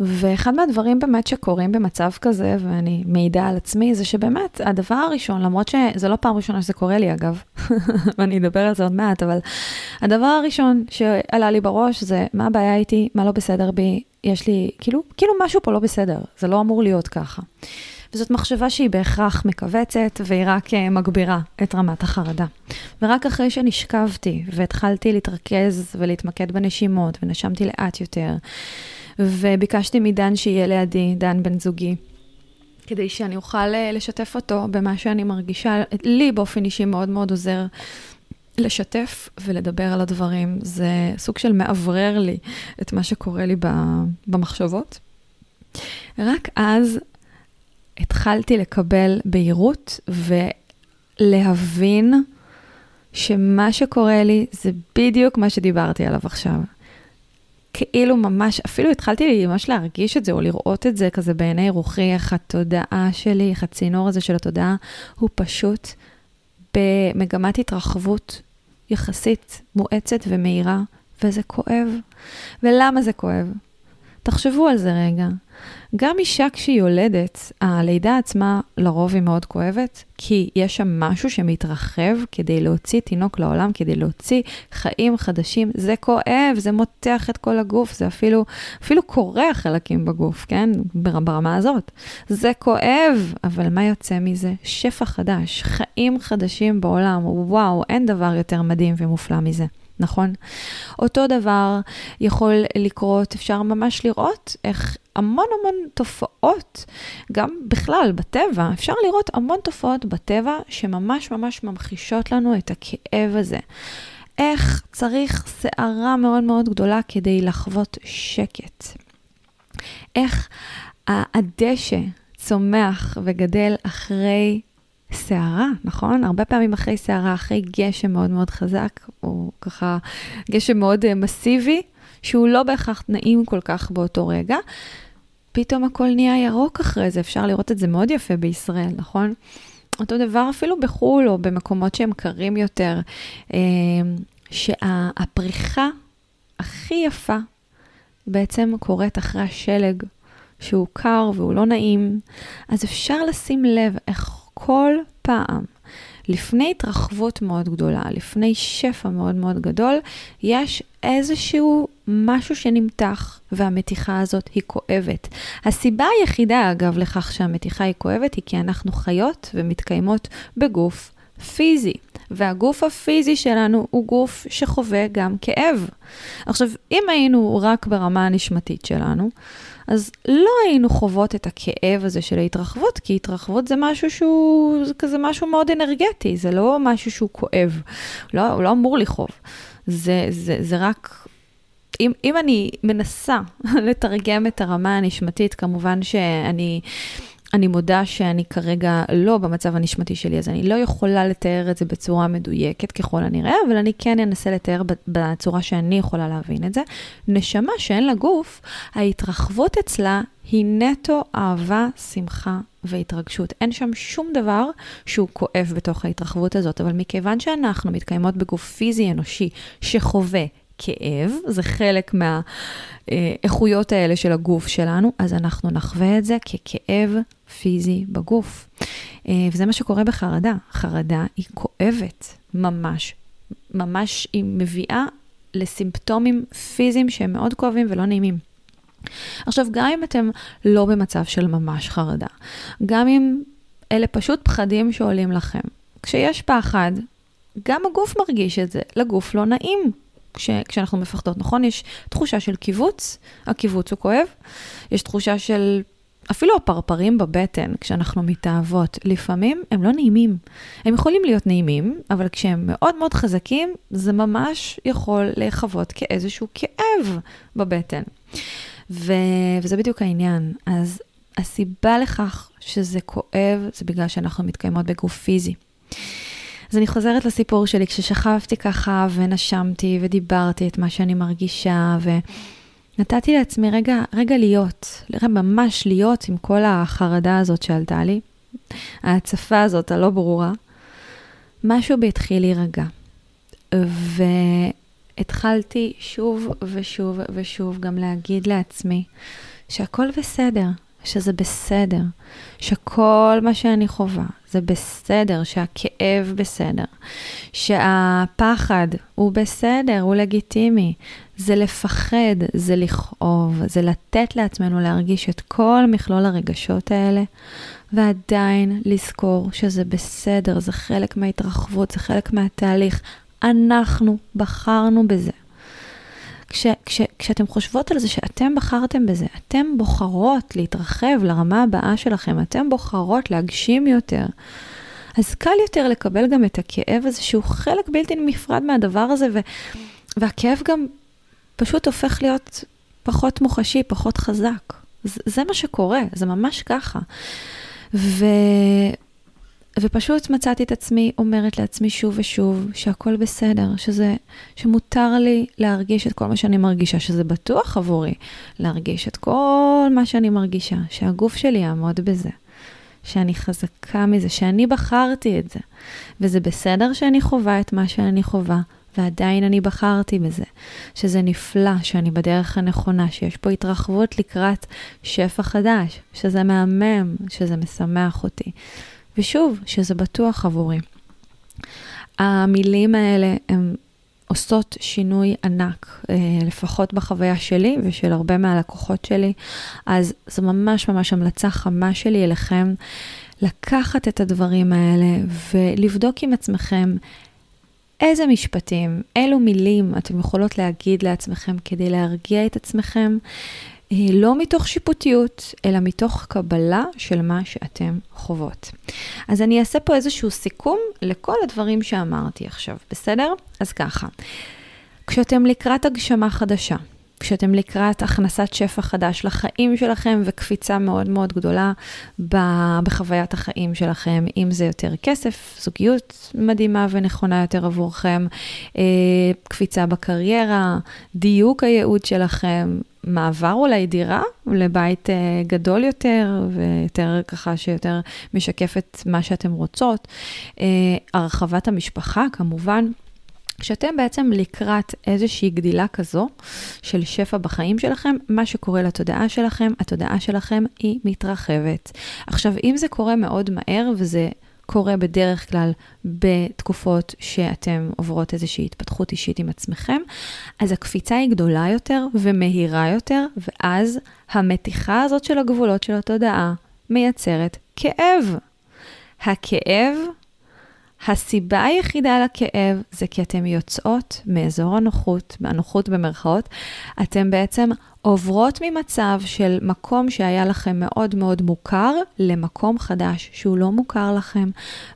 ואחד מהדברים באמת שקורים במצב כזה, ואני מעידה על עצמי, זה שבאמת, הדבר הראשון, למרות שזה לא פעם ראשונה שזה קורה לי אגב, <laughs> ואני אדבר על זה עוד מעט, אבל הדבר הראשון שעלה לי בראש זה מה הבעיה איתי, מה לא בסדר בי, יש לי, כאילו, כאילו משהו פה לא בסדר, זה לא אמור להיות ככה. וזאת מחשבה שהיא בהכרח מכווצת, והיא רק אה, מגבירה את רמת החרדה. ורק אחרי שנשכבתי והתחלתי להתרכז ולהתמקד בנשימות, ונשמתי לאט יותר, וביקשתי מדן שיהיה לידי, דן בן זוגי, כדי שאני אוכל אה, לשתף אותו במה שאני מרגישה, לי באופן אישי מאוד מאוד עוזר לשתף ולדבר על הדברים. זה סוג של מאוורר לי את מה שקורה לי במחשבות. רק אז התחלתי לקבל בהירות ולהבין שמה שקורה לי זה בדיוק מה שדיברתי עליו עכשיו. כאילו ממש, אפילו התחלתי ממש להרגיש את זה, או לראות את זה כזה בעיני רוחי, איך התודעה שלי, איך הצינור הזה של התודעה, הוא פשוט במגמת התרחבות יחסית מואצת ומהירה, וזה כואב. ולמה זה כואב? תחשבו על זה רגע. גם אישה כשהיא יולדת, הלידה עצמה לרוב היא מאוד כואבת, כי יש שם משהו שמתרחב כדי להוציא תינוק לעולם, כדי להוציא חיים חדשים. זה כואב, זה מותח את כל הגוף, זה אפילו, אפילו קורע חלקים בגוף, כן? ברמה הזאת. זה כואב, אבל מה יוצא מזה? שפע חדש, חיים חדשים בעולם. וואו, אין דבר יותר מדהים ומופלא מזה. נכון? אותו דבר יכול לקרות, אפשר ממש לראות איך המון המון תופעות, גם בכלל בטבע, אפשר לראות המון תופעות בטבע שממש ממש ממחישות לנו את הכאב הזה. איך צריך סערה מאוד מאוד גדולה כדי לחוות שקט. איך הדשא צומח וגדל אחרי סערה, נכון? הרבה פעמים אחרי סערה, אחרי גשם מאוד מאוד חזק, או ככה גשם מאוד uh, מסיבי, שהוא לא בהכרח נעים כל כך באותו רגע, פתאום הכל נהיה ירוק אחרי זה, אפשר לראות את זה מאוד יפה בישראל, נכון? אותו דבר אפילו בחו"ל או במקומות שהם קרים יותר, uh, שהפריחה הכי יפה בעצם קורית אחרי השלג, שהוא קר והוא לא נעים, אז אפשר לשים לב איך כל פעם, לפני התרחבות מאוד גדולה, לפני שפע מאוד מאוד גדול, יש איזשהו משהו שנמתח, והמתיחה הזאת היא כואבת. הסיבה היחידה, אגב, לכך שהמתיחה היא כואבת, היא כי אנחנו חיות ומתקיימות בגוף פיזי. והגוף הפיזי שלנו הוא גוף שחווה גם כאב. עכשיו, אם היינו רק ברמה הנשמתית שלנו, אז לא היינו חוות את הכאב הזה של ההתרחבות, כי התרחבות זה משהו שהוא, זה כזה משהו מאוד אנרגטי, זה לא משהו שהוא כואב, לא, הוא לא אמור לכאוב. זה, זה, זה רק, אם, אם אני מנסה <laughs> לתרגם את הרמה הנשמתית, כמובן שאני... אני מודה שאני כרגע לא במצב הנשמתי שלי, אז אני לא יכולה לתאר את זה בצורה מדויקת ככל הנראה, אבל אני כן אנסה לתאר בצורה שאני יכולה להבין את זה. נשמה שאין לה גוף, ההתרחבות אצלה היא נטו אהבה, שמחה והתרגשות. אין שם שום דבר שהוא כואב בתוך ההתרחבות הזאת, אבל מכיוון שאנחנו מתקיימות בגוף פיזי אנושי שחווה כאב, זה חלק מהאיכויות האלה של הגוף שלנו, אז אנחנו נחווה את זה ככאב פיזי בגוף. אה, וזה מה שקורה בחרדה. חרדה היא כואבת, ממש. ממש היא מביאה לסימפטומים פיזיים שהם מאוד כואבים ולא נעימים. עכשיו, גם אם אתם לא במצב של ממש חרדה, גם אם אלה פשוט פחדים שעולים לכם, כשיש פחד, גם הגוף מרגיש את זה, לגוף לא נעים כש, כשאנחנו מפחדות, נכון? יש תחושה של קיבוץ, הקיבוץ הוא כואב, יש תחושה של אפילו הפרפרים בבטן, כשאנחנו מתאהבות, לפעמים הם לא נעימים. הם יכולים להיות נעימים, אבל כשהם מאוד מאוד חזקים, זה ממש יכול להיחוות כאיזשהו כאב בבטן. ו... וזה בדיוק העניין. אז הסיבה לכך שזה כואב, זה בגלל שאנחנו מתקיימות בגוף פיזי. אז אני חוזרת לסיפור שלי, כששכבתי ככה ונשמתי ודיברתי את מה שאני מרגישה, ו... נתתי לעצמי רגע, רגע להיות, רגע ממש להיות עם כל החרדה הזאת שעלתה לי, ההצפה הזאת הלא ברורה. משהו בי התחיל להירגע. והתחלתי שוב ושוב ושוב גם להגיד לעצמי שהכל בסדר, שזה בסדר, שכל מה שאני חווה זה בסדר, שהכאב בסדר, שהפחד הוא בסדר, הוא לגיטימי. זה לפחד, זה לכאוב, זה לתת לעצמנו להרגיש את כל מכלול הרגשות האלה, ועדיין לזכור שזה בסדר, זה חלק מההתרחבות, זה חלק מהתהליך. אנחנו בחרנו בזה. כש, כש, כשאתם חושבות על זה שאתם בחרתם בזה, אתם בוחרות להתרחב לרמה הבאה שלכם, אתם בוחרות להגשים יותר. אז קל יותר לקבל גם את הכאב הזה, שהוא חלק בלתי נפרד מהדבר הזה, ו, והכאב גם פשוט הופך להיות פחות מוחשי, פחות חזק. זה, זה מה שקורה, זה ממש ככה. ו... ופשוט מצאתי את עצמי אומרת לעצמי שוב ושוב שהכל בסדר, שזה, שמותר לי להרגיש את כל מה שאני מרגישה, שזה בטוח עבורי להרגיש את כל מה שאני מרגישה, שהגוף שלי יעמוד בזה, שאני חזקה מזה, שאני בחרתי את זה, וזה בסדר שאני חווה את מה שאני חווה, ועדיין אני בחרתי בזה, שזה נפלא, שאני בדרך הנכונה, שיש פה התרחבות לקראת שפע חדש, שזה מהמם, שזה משמח אותי. ושוב, שזה בטוח עבורי. המילים האלה הן עושות שינוי ענק, אה, לפחות בחוויה שלי ושל הרבה מהלקוחות שלי. אז זו ממש ממש המלצה חמה שלי אליכם, לקחת את הדברים האלה ולבדוק עם עצמכם איזה משפטים, אילו מילים אתם יכולות להגיד לעצמכם כדי להרגיע את עצמכם, לא מתוך שיפוטיות, אלא מתוך קבלה של מה שאתם חוות. אז אני אעשה פה איזשהו סיכום לכל הדברים שאמרתי עכשיו, בסדר? אז ככה, כשאתם לקראת הגשמה חדשה, כשאתם לקראת הכנסת שפע חדש לחיים שלכם וקפיצה מאוד מאוד גדולה בחוויית החיים שלכם, אם זה יותר כסף, זוגיות מדהימה ונכונה יותר עבורכם, אה, קפיצה בקריירה, דיוק הייעוד שלכם, מעבר אולי דירה לבית אה, גדול יותר ויותר ככה שיותר משקף את מה שאתם רוצות, אה, הרחבת המשפחה כמובן. כשאתם בעצם לקראת איזושהי גדילה כזו של שפע בחיים שלכם, מה שקורה לתודעה שלכם, התודעה שלכם היא מתרחבת. עכשיו, אם זה קורה מאוד מהר וזה קורה בדרך כלל בתקופות שאתם עוברות איזושהי התפתחות אישית עם עצמכם, אז הקפיצה היא גדולה יותר ומהירה יותר, ואז המתיחה הזאת של הגבולות של התודעה מייצרת כאב. הכאב הסיבה היחידה לכאב זה כי אתן יוצאות מאזור הנוחות, הנוחות במרכאות, אתן בעצם עוברות ממצב של מקום שהיה לכם מאוד מאוד מוכר למקום חדש שהוא לא מוכר לכם,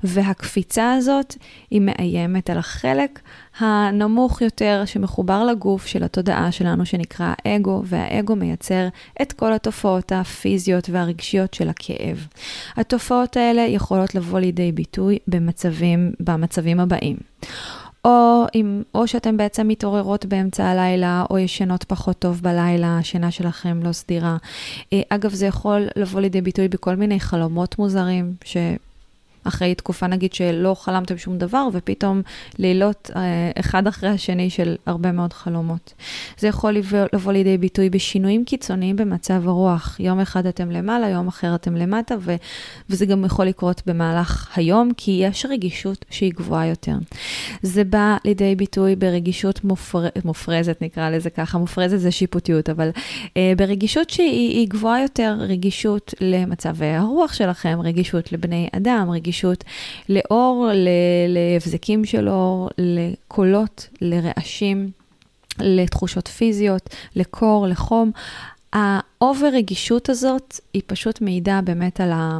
והקפיצה הזאת היא מאיימת על החלק הנמוך יותר שמחובר לגוף של התודעה שלנו שנקרא האגו, והאגו מייצר את כל התופעות הפיזיות והרגשיות של הכאב. התופעות האלה יכולות לבוא לידי ביטוי במצבים, במצבים הבאים. או, אם, או שאתן בעצם מתעוררות באמצע הלילה, או ישנות פחות טוב בלילה, השינה שלכם לא סדירה. אה, אגב, זה יכול לבוא לידי ביטוי בכל מיני חלומות מוזרים, ש... אחרי תקופה נגיד שלא חלמתם שום דבר, ופתאום לילות אה, אחד אחרי השני של הרבה מאוד חלומות. זה יכול לבוא, לידי ביטוי בשינויים קיצוניים במצב הרוח. יום אחד אתם למעלה, יום אחר אתם למטה, ו, וזה גם יכול לקרות במהלך היום, כי יש רגישות שהיא גבוהה יותר. זה בא לידי ביטוי ברגישות מופר, מופרזת, נקרא לזה ככה, מופרזת זה שיפוטיות, אבל אה, ברגישות שהיא גבוהה יותר, רגישות למצבי הרוח שלכם, רגישות לבני אדם, רגישות... רגישות לאור, להבזקים של אור, לקולות, לרעשים, לתחושות פיזיות, לקור, לחום. האובר רגישות הזאת היא פשוט מעידה באמת על, ה,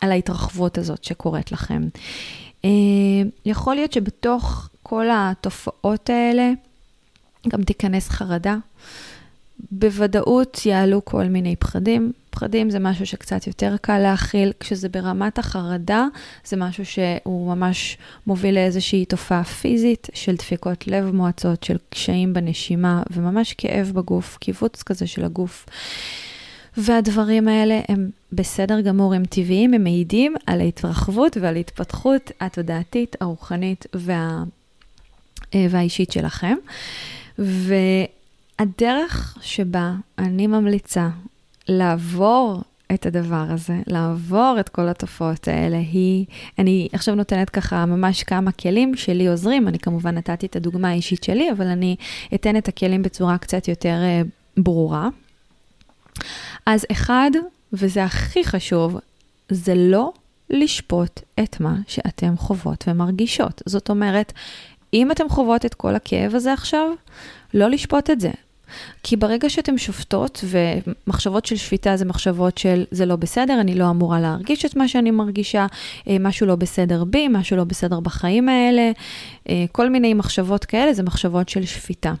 על ההתרחבות הזאת שקורית לכם. אה, יכול להיות שבתוך כל התופעות האלה גם תיכנס חרדה. בוודאות יעלו כל מיני פחדים. פחדים זה משהו שקצת יותר קל להכיל, כשזה ברמת החרדה, זה משהו שהוא ממש מוביל לאיזושהי תופעה פיזית של דפיקות לב מועצות, של קשיים בנשימה, וממש כאב בגוף, קיבוץ כזה של הגוף. והדברים האלה הם בסדר גמור, הם טבעיים, הם מעידים על ההתרחבות ועל ההתפתחות התודעתית, הרוחנית וה... אה, והאישית שלכם. והדרך שבה אני ממליצה לעבור את הדבר הזה, לעבור את כל התופעות האלה, היא, אני עכשיו נותנת ככה ממש כמה כלים שלי עוזרים, אני כמובן נתתי את הדוגמה האישית שלי, אבל אני אתן את הכלים בצורה קצת יותר uh, ברורה. אז אחד, וזה הכי חשוב, זה לא לשפוט את מה שאתם חוות ומרגישות. זאת אומרת, אם אתם חוות את כל הכאב הזה עכשיו, לא לשפוט את זה. כי ברגע שאתן שופטות, ומחשבות של שפיטה זה מחשבות של זה לא בסדר, אני לא אמורה להרגיש את מה שאני מרגישה, אה, משהו לא בסדר בי, משהו לא בסדר בחיים האלה, אה, כל מיני מחשבות כאלה זה מחשבות של שפיטה.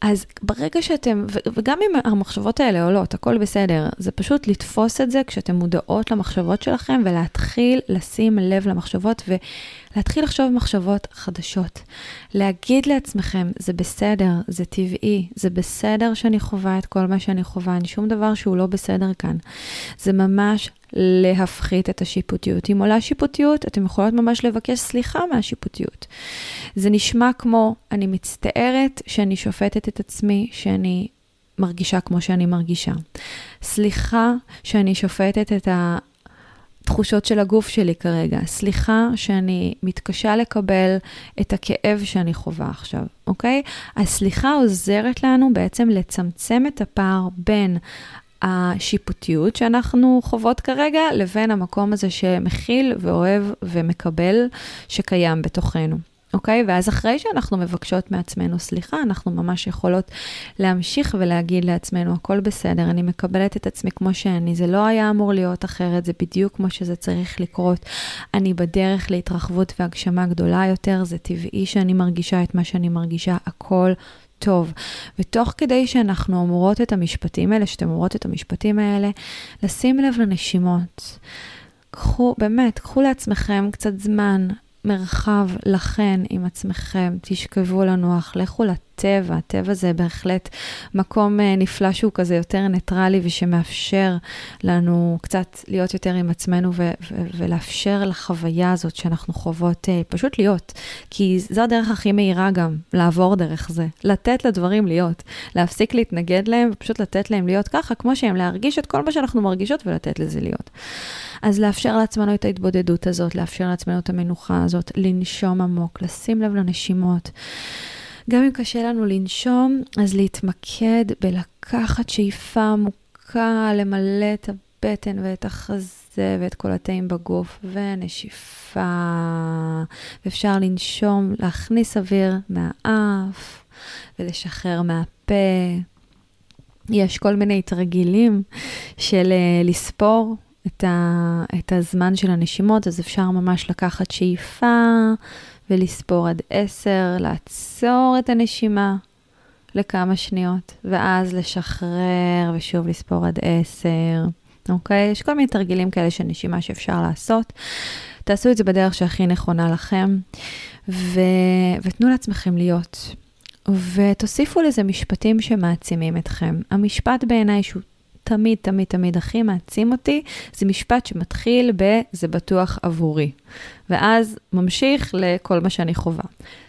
אז ברגע שאתם, וגם אם המחשבות האלה עולות, הכל בסדר, זה פשוט לתפוס את זה כשאתם מודעות למחשבות שלכם ולהתחיל לשים לב למחשבות ולהתחיל לחשוב מחשבות חדשות. להגיד לעצמכם, זה בסדר, זה טבעי, זה בסדר שאני חווה את כל מה שאני חווה, אין שום דבר שהוא לא בסדר כאן. זה ממש להפחית את השיפוטיות. אם עולה שיפוטיות, אתם יכולות ממש לבקש סליחה מהשיפוטיות. זה נשמע כמו, אני מצטערת שאני שופטת את עצמי, שאני מרגישה כמו שאני מרגישה. סליחה שאני שופטת את התחושות של הגוף שלי כרגע. סליחה שאני מתקשה לקבל את הכאב שאני חווה עכשיו, אוקיי? הסליחה עוזרת לנו בעצם לצמצם את הפער בין השיפוטיות שאנחנו חוות כרגע, לבין המקום הזה שמכיל ואוהב ומקבל שקיים בתוכנו. אוקיי? ואז אחרי שאנחנו מבקשות מעצמנו סליחה, אנחנו ממש יכולות להמשיך ולהגיד לעצמנו, הכל בסדר, אני מקבלת את עצמי כמו שאני, זה לא היה אמור להיות אחרת, זה בדיוק כמו שזה צריך לקרות. אני בדרך להתרחבות והגשמה גדולה יותר, זה טבעי שאני מרגישה את מה שאני מרגישה, הכל טוב. ותוך כדי שאנחנו אומרות את המשפטים האלה, שאתם אומרות את המשפטים האלה, לשים לב לנשימות. קחו, באמת, קחו לעצמכם קצת זמן, מרחב לכן עם עצמכם, תשכבו לנוח, לכו לטבע, הטבע זה בהחלט מקום אה, נפלא שהוא כזה יותר ניטרלי ושמאפשר לנו קצת להיות יותר עם עצמנו ו- ו- ולאפשר לחוויה הזאת שאנחנו חוות אה, פשוט להיות. כי זו הדרך הכי מהירה גם, לעבור דרך זה, לתת לדברים להיות, להפסיק להתנגד להם ופשוט לתת להם להיות ככה, כמו שהם, להרגיש את כל מה שאנחנו מרגישות ולתת לזה להיות. אז לאפשר לעצמנו את ההתבודדות הזאת, לאפשר לעצמנו את המנוחה הזאת, לנשום עמוק, לשים לב לנשימות. גם אם קשה לנו לנשום, אז להתמקד בלקחת שאיפה עמוקה, למלא את הבטן ואת החזה ואת כל התאים בגוף, ונשיפה. ואפשר לנשום, להכניס אוויר מהאף ולשחרר מהפה. יש כל מיני תרגילים של אה, לספור את, ה, את הזמן של הנשימות, אז אפשר ממש לקחת שאיפה ולספור עד עשר, לעצור את הנשימה לכמה שניות, ואז לשחרר ושוב לספור עד עשר, אוקיי? יש כל מיני תרגילים כאלה של נשימה שאפשר לעשות. תעשו את זה בדרך שהכי נכונה לכם, ו... ותנו לעצמכם להיות. ותוסיפו לזה משפטים שמעצימים אתכם. המשפט בעיניי שהוא תמיד, תמיד, תמיד הכי מעצים אותי, זה משפט שמתחיל ב- זה בטוח עבורי. ואז ממשיך לכל מה שאני חווה.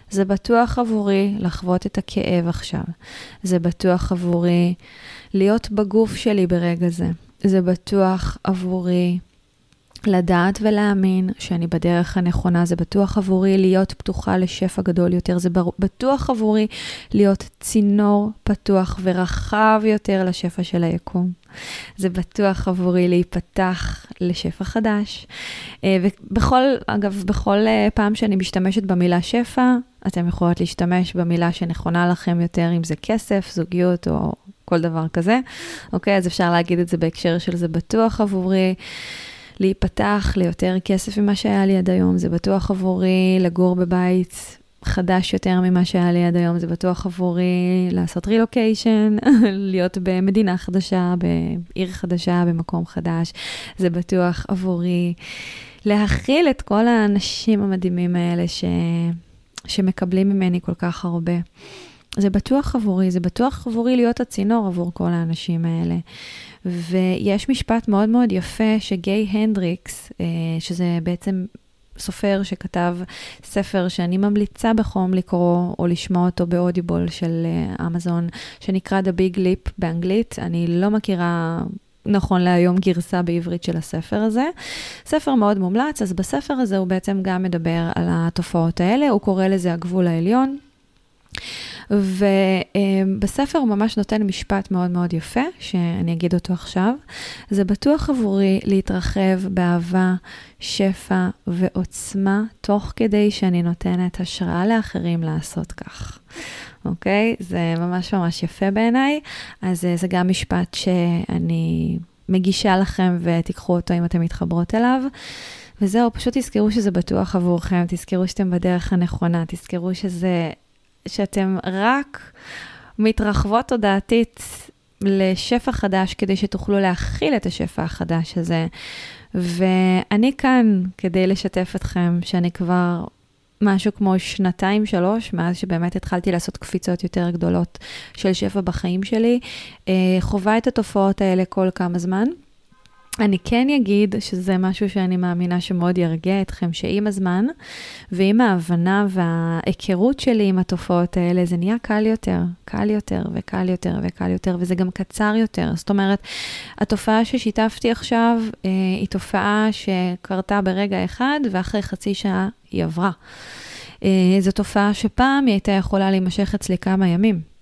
זה בטוח עבורי לחוות את הכאב עכשיו. זה בטוח עבורי להיות בגוף שלי ברגע זה. זה בטוח עבורי לדעת ולהאמין שאני בדרך הנכונה, זה בטוח עבורי להיות פתוחה לשפע גדול יותר, זה בטוח עבורי להיות צינור פתוח ורחב יותר לשפע של היקום. זה בטוח עבורי להיפתח לשפע חדש. אה, ובכל, אגב, בכל אה, פעם שאני משתמשת במילה שפע, אתם יכולות להשתמש במילה שנכונה לכם יותר, אם זה כסף, זוגיות או כל דבר כזה. אוקיי, אז אפשר להגיד את זה בהקשר של זה בטוח עבורי. להיפתח ליותר כסף ממה שהיה לי עד היום, זה בטוח עבורי לגור בבית חדש יותר ממה שהיה לי עד היום, זה בטוח עבורי לעשות רילוקיישן, <laughs> להיות במדינה חדשה, בעיר חדשה, במקום חדש. זה בטוח עבורי להכיל את כל האנשים המדהימים האלה ש... שמקבלים ממני כל כך הרבה. זה בטוח עבורי, זה בטוח עבורי להיות הצינור עבור כל האנשים האלה. ויש משפט מאוד מאוד יפה שגיי הנדריקס, אה, שזה בעצם סופר שכתב ספר שאני ממליצה בחום לקרוא או לשמוע אותו באודיבול של אה, אמזון, שנקרא The Big Leap באנגלית. אני לא מכירה נכון להיום גרסה בעברית של הספר הזה. ספר מאוד מומלץ, אז בספר הזה הוא בעצם גם מדבר על התופעות האלה, הוא קורא לזה הגבול העליון. ובספר הוא ממש נותן משפט מאוד מאוד יפה, שאני אגיד אותו עכשיו. זה בטוח עבורי להתרחב באהבה, שפע ועוצמה, תוך כדי שאני נותנת השראה לאחרים לעשות כך. אוקיי? זה ממש ממש יפה בעיניי. אז אה, זה גם משפט שאני מגישה לכם ותיקחו אותו אם אתן מתחברות אליו. וזהו, פשוט תזכרו שזה בטוח עבורכם, תזכרו שאתם בדרך הנכונה, תזכרו שזה שאתם רק מתרחבות תודעתית לשפע חדש כדי שתוכלו להכיל את השפע החדש הזה. ואני כאן כדי לשתף אתכם שאני כבר משהו כמו שנתיים, שלוש, מאז שבאמת התחלתי לעשות קפיצות יותר גדולות של שפע בחיים שלי, אה, חווה את התופעות האלה כל כמה זמן. אני כן אגיד שזה משהו שאני מאמינה שמאוד ירגיע אתכם, שעם הזמן ועם ההבנה וההיכרות שלי עם התופעות האלה, זה נהיה קל יותר, קל יותר וקל יותר וקל יותר, וזה גם קצר יותר. זאת אומרת, התופעה ששיתפתי עכשיו אה, היא תופעה שקרתה ברגע אחד, ואחרי חצי שעה היא עברה. אה, זו תופעה שפעם היא הייתה יכולה להימשך אצלי כמה ימים.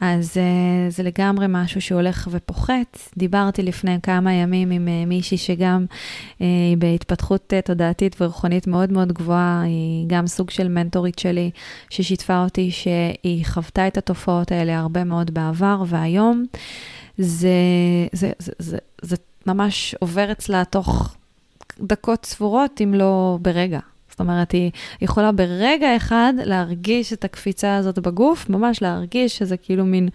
אז uh, זה לגמרי משהו שהולך ופוחת. דיברתי לפני כמה ימים עם uh, מישהי שגם uh, היא בהתפתחות תודעתית ורוחנית מאוד מאוד גבוהה, היא גם סוג של מנטורית שלי, ששיתפה אותי שהיא חוותה את התופעות האלה הרבה מאוד בעבר, והיום זה, זה, זה, זה, זה ממש עובר אצלה תוך דקות ספורות, אם לא ברגע. זאת אומרת, היא יכולה ברגע אחד להרגיש את הקפיצה הזאת בגוף, ממש להרגיש שזה כאילו מין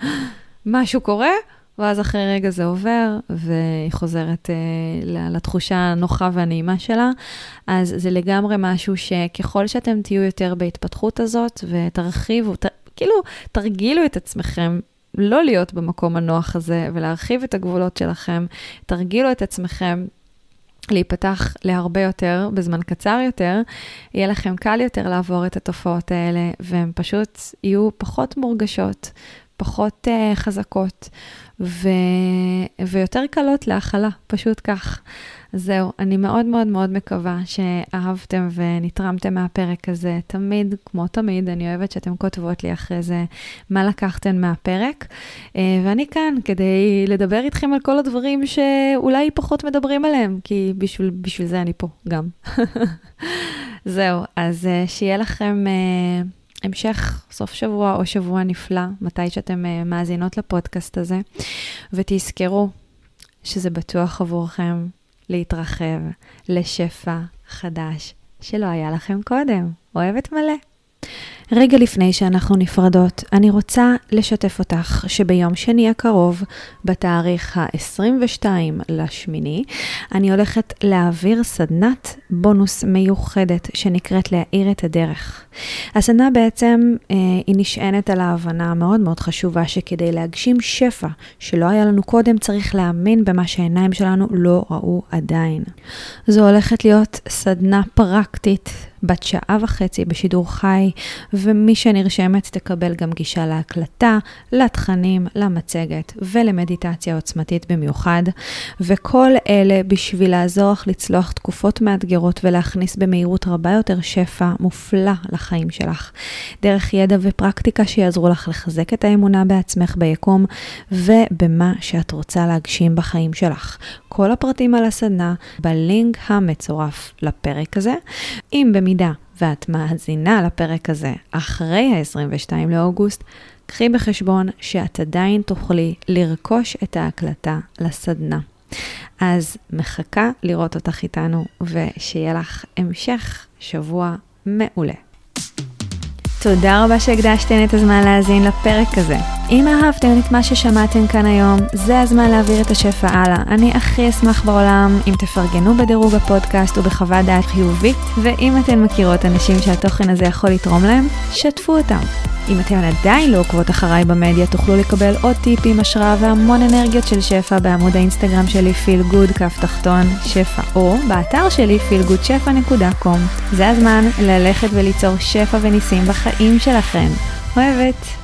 משהו קורה, ואז אחרי רגע זה עובר, והיא חוזרת אה, לתחושה הנוחה והנעימה שלה. אז זה לגמרי משהו שככל שאתם תהיו יותר בהתפתחות הזאת, ותרחיבו, ת, כאילו, תרגילו את עצמכם לא להיות במקום הנוח הזה, ולהרחיב את הגבולות שלכם, תרגילו את עצמכם להיפתח להרבה יותר, בזמן קצר יותר, יהיה לכם קל יותר לעבור את התופעות האלה, והן פשוט יהיו פחות מורגשות, פחות uh, חזקות, ו... ויותר קלות להכלה, פשוט כך. זהו, אני מאוד מאוד מאוד מקווה שאהבתם ונתרמתם מהפרק הזה. תמיד, כמו תמיד, אני אוהבת שאתם כותבות לי אחרי זה מה לקחתן מהפרק. אה, ואני כאן כדי לדבר איתכם על כל הדברים שאולי פחות מדברים עליהם, כי בשביל, בשביל זה אני פה גם. <laughs> זהו, אז אה, שיהיה לכם... אה, המשך סוף שבוע או שבוע נפלא, מתי שאתם מאזינות לפודקאסט הזה, ותזכרו שזה בטוח עבורכם, להתרחב לשפע חדש שלא היה לכם קודם. אוהבת מלא. רגע לפני שאנחנו נפרדות, אני רוצה לשתף אותך שביום שני הקרוב, בתאריך ה-22 לשמיני, אני הולכת להעביר סדנת בונוס מיוחדת שנקראת להאיר את הדרך. הסדנה בעצם אה, היא נשענת על ההבנה המאוד מאוד חשובה שכדי להגשים שפע שלא היה לנו קודם, צריך להאמין במה שהעיניים שלנו לא ראו עדיין. זו הולכת להיות סדנה פרקטית בת שעה וחצי בשידור חי, ומי שנרשמת תקבל גם גישה להקלטה, לתכנים, למצגת ולמדיטציה עוצמתית במיוחד, וכל אלה בשביל לעזור לך לצלוח תקופות מאתגרות ולהכניס במהירות רבה יותר שפע מופלא לחיים שלך, דרך ידע ופרקטיקה שיעזרו לך לחזק את האמונה בעצמך ביקום ובמה שאת רוצה להגשים בחיים שלך. כל הפרטים על הסדנה בלינק המצורף לפרק הזה. אם במידה ואת מאזינה לפרק הזה אחרי ה-22 לאוגוסט, קחי בחשבון שאת עדיין תוכלי לרכוש את ההקלטה לסדנה. אז מחכה לראות אותך איתנו, ושיהיה לך המשך שבוע מעולה. תודה רבה שהקדשתן את הזמן להאזין לפרק הזה. אם אהבתם את מה ששמעתם כאן היום, זה הזמן להעביר את השפע הלאה. אני הכי אשמח בעולם אם תפרגנו בדירוג הפודקאסט ובחוות דעת חיובית, ואם אתן מכירות אנשים שהתוכן הזה יכול לתרום להם, שתפו אותם. אם אתן עדיין לא עוקבות אחריי במדיה, תוכלו לקבל עוד טיפים, השראה והמון אנרגיות של שפע בעמוד האינסטגרם שלי פיל גוד כף תחתון שפע, או באתר שלי feelgoodשפע.com. זה הזמן ללכת וליצור שפע וניסים בחיים שלכם. אוהבת.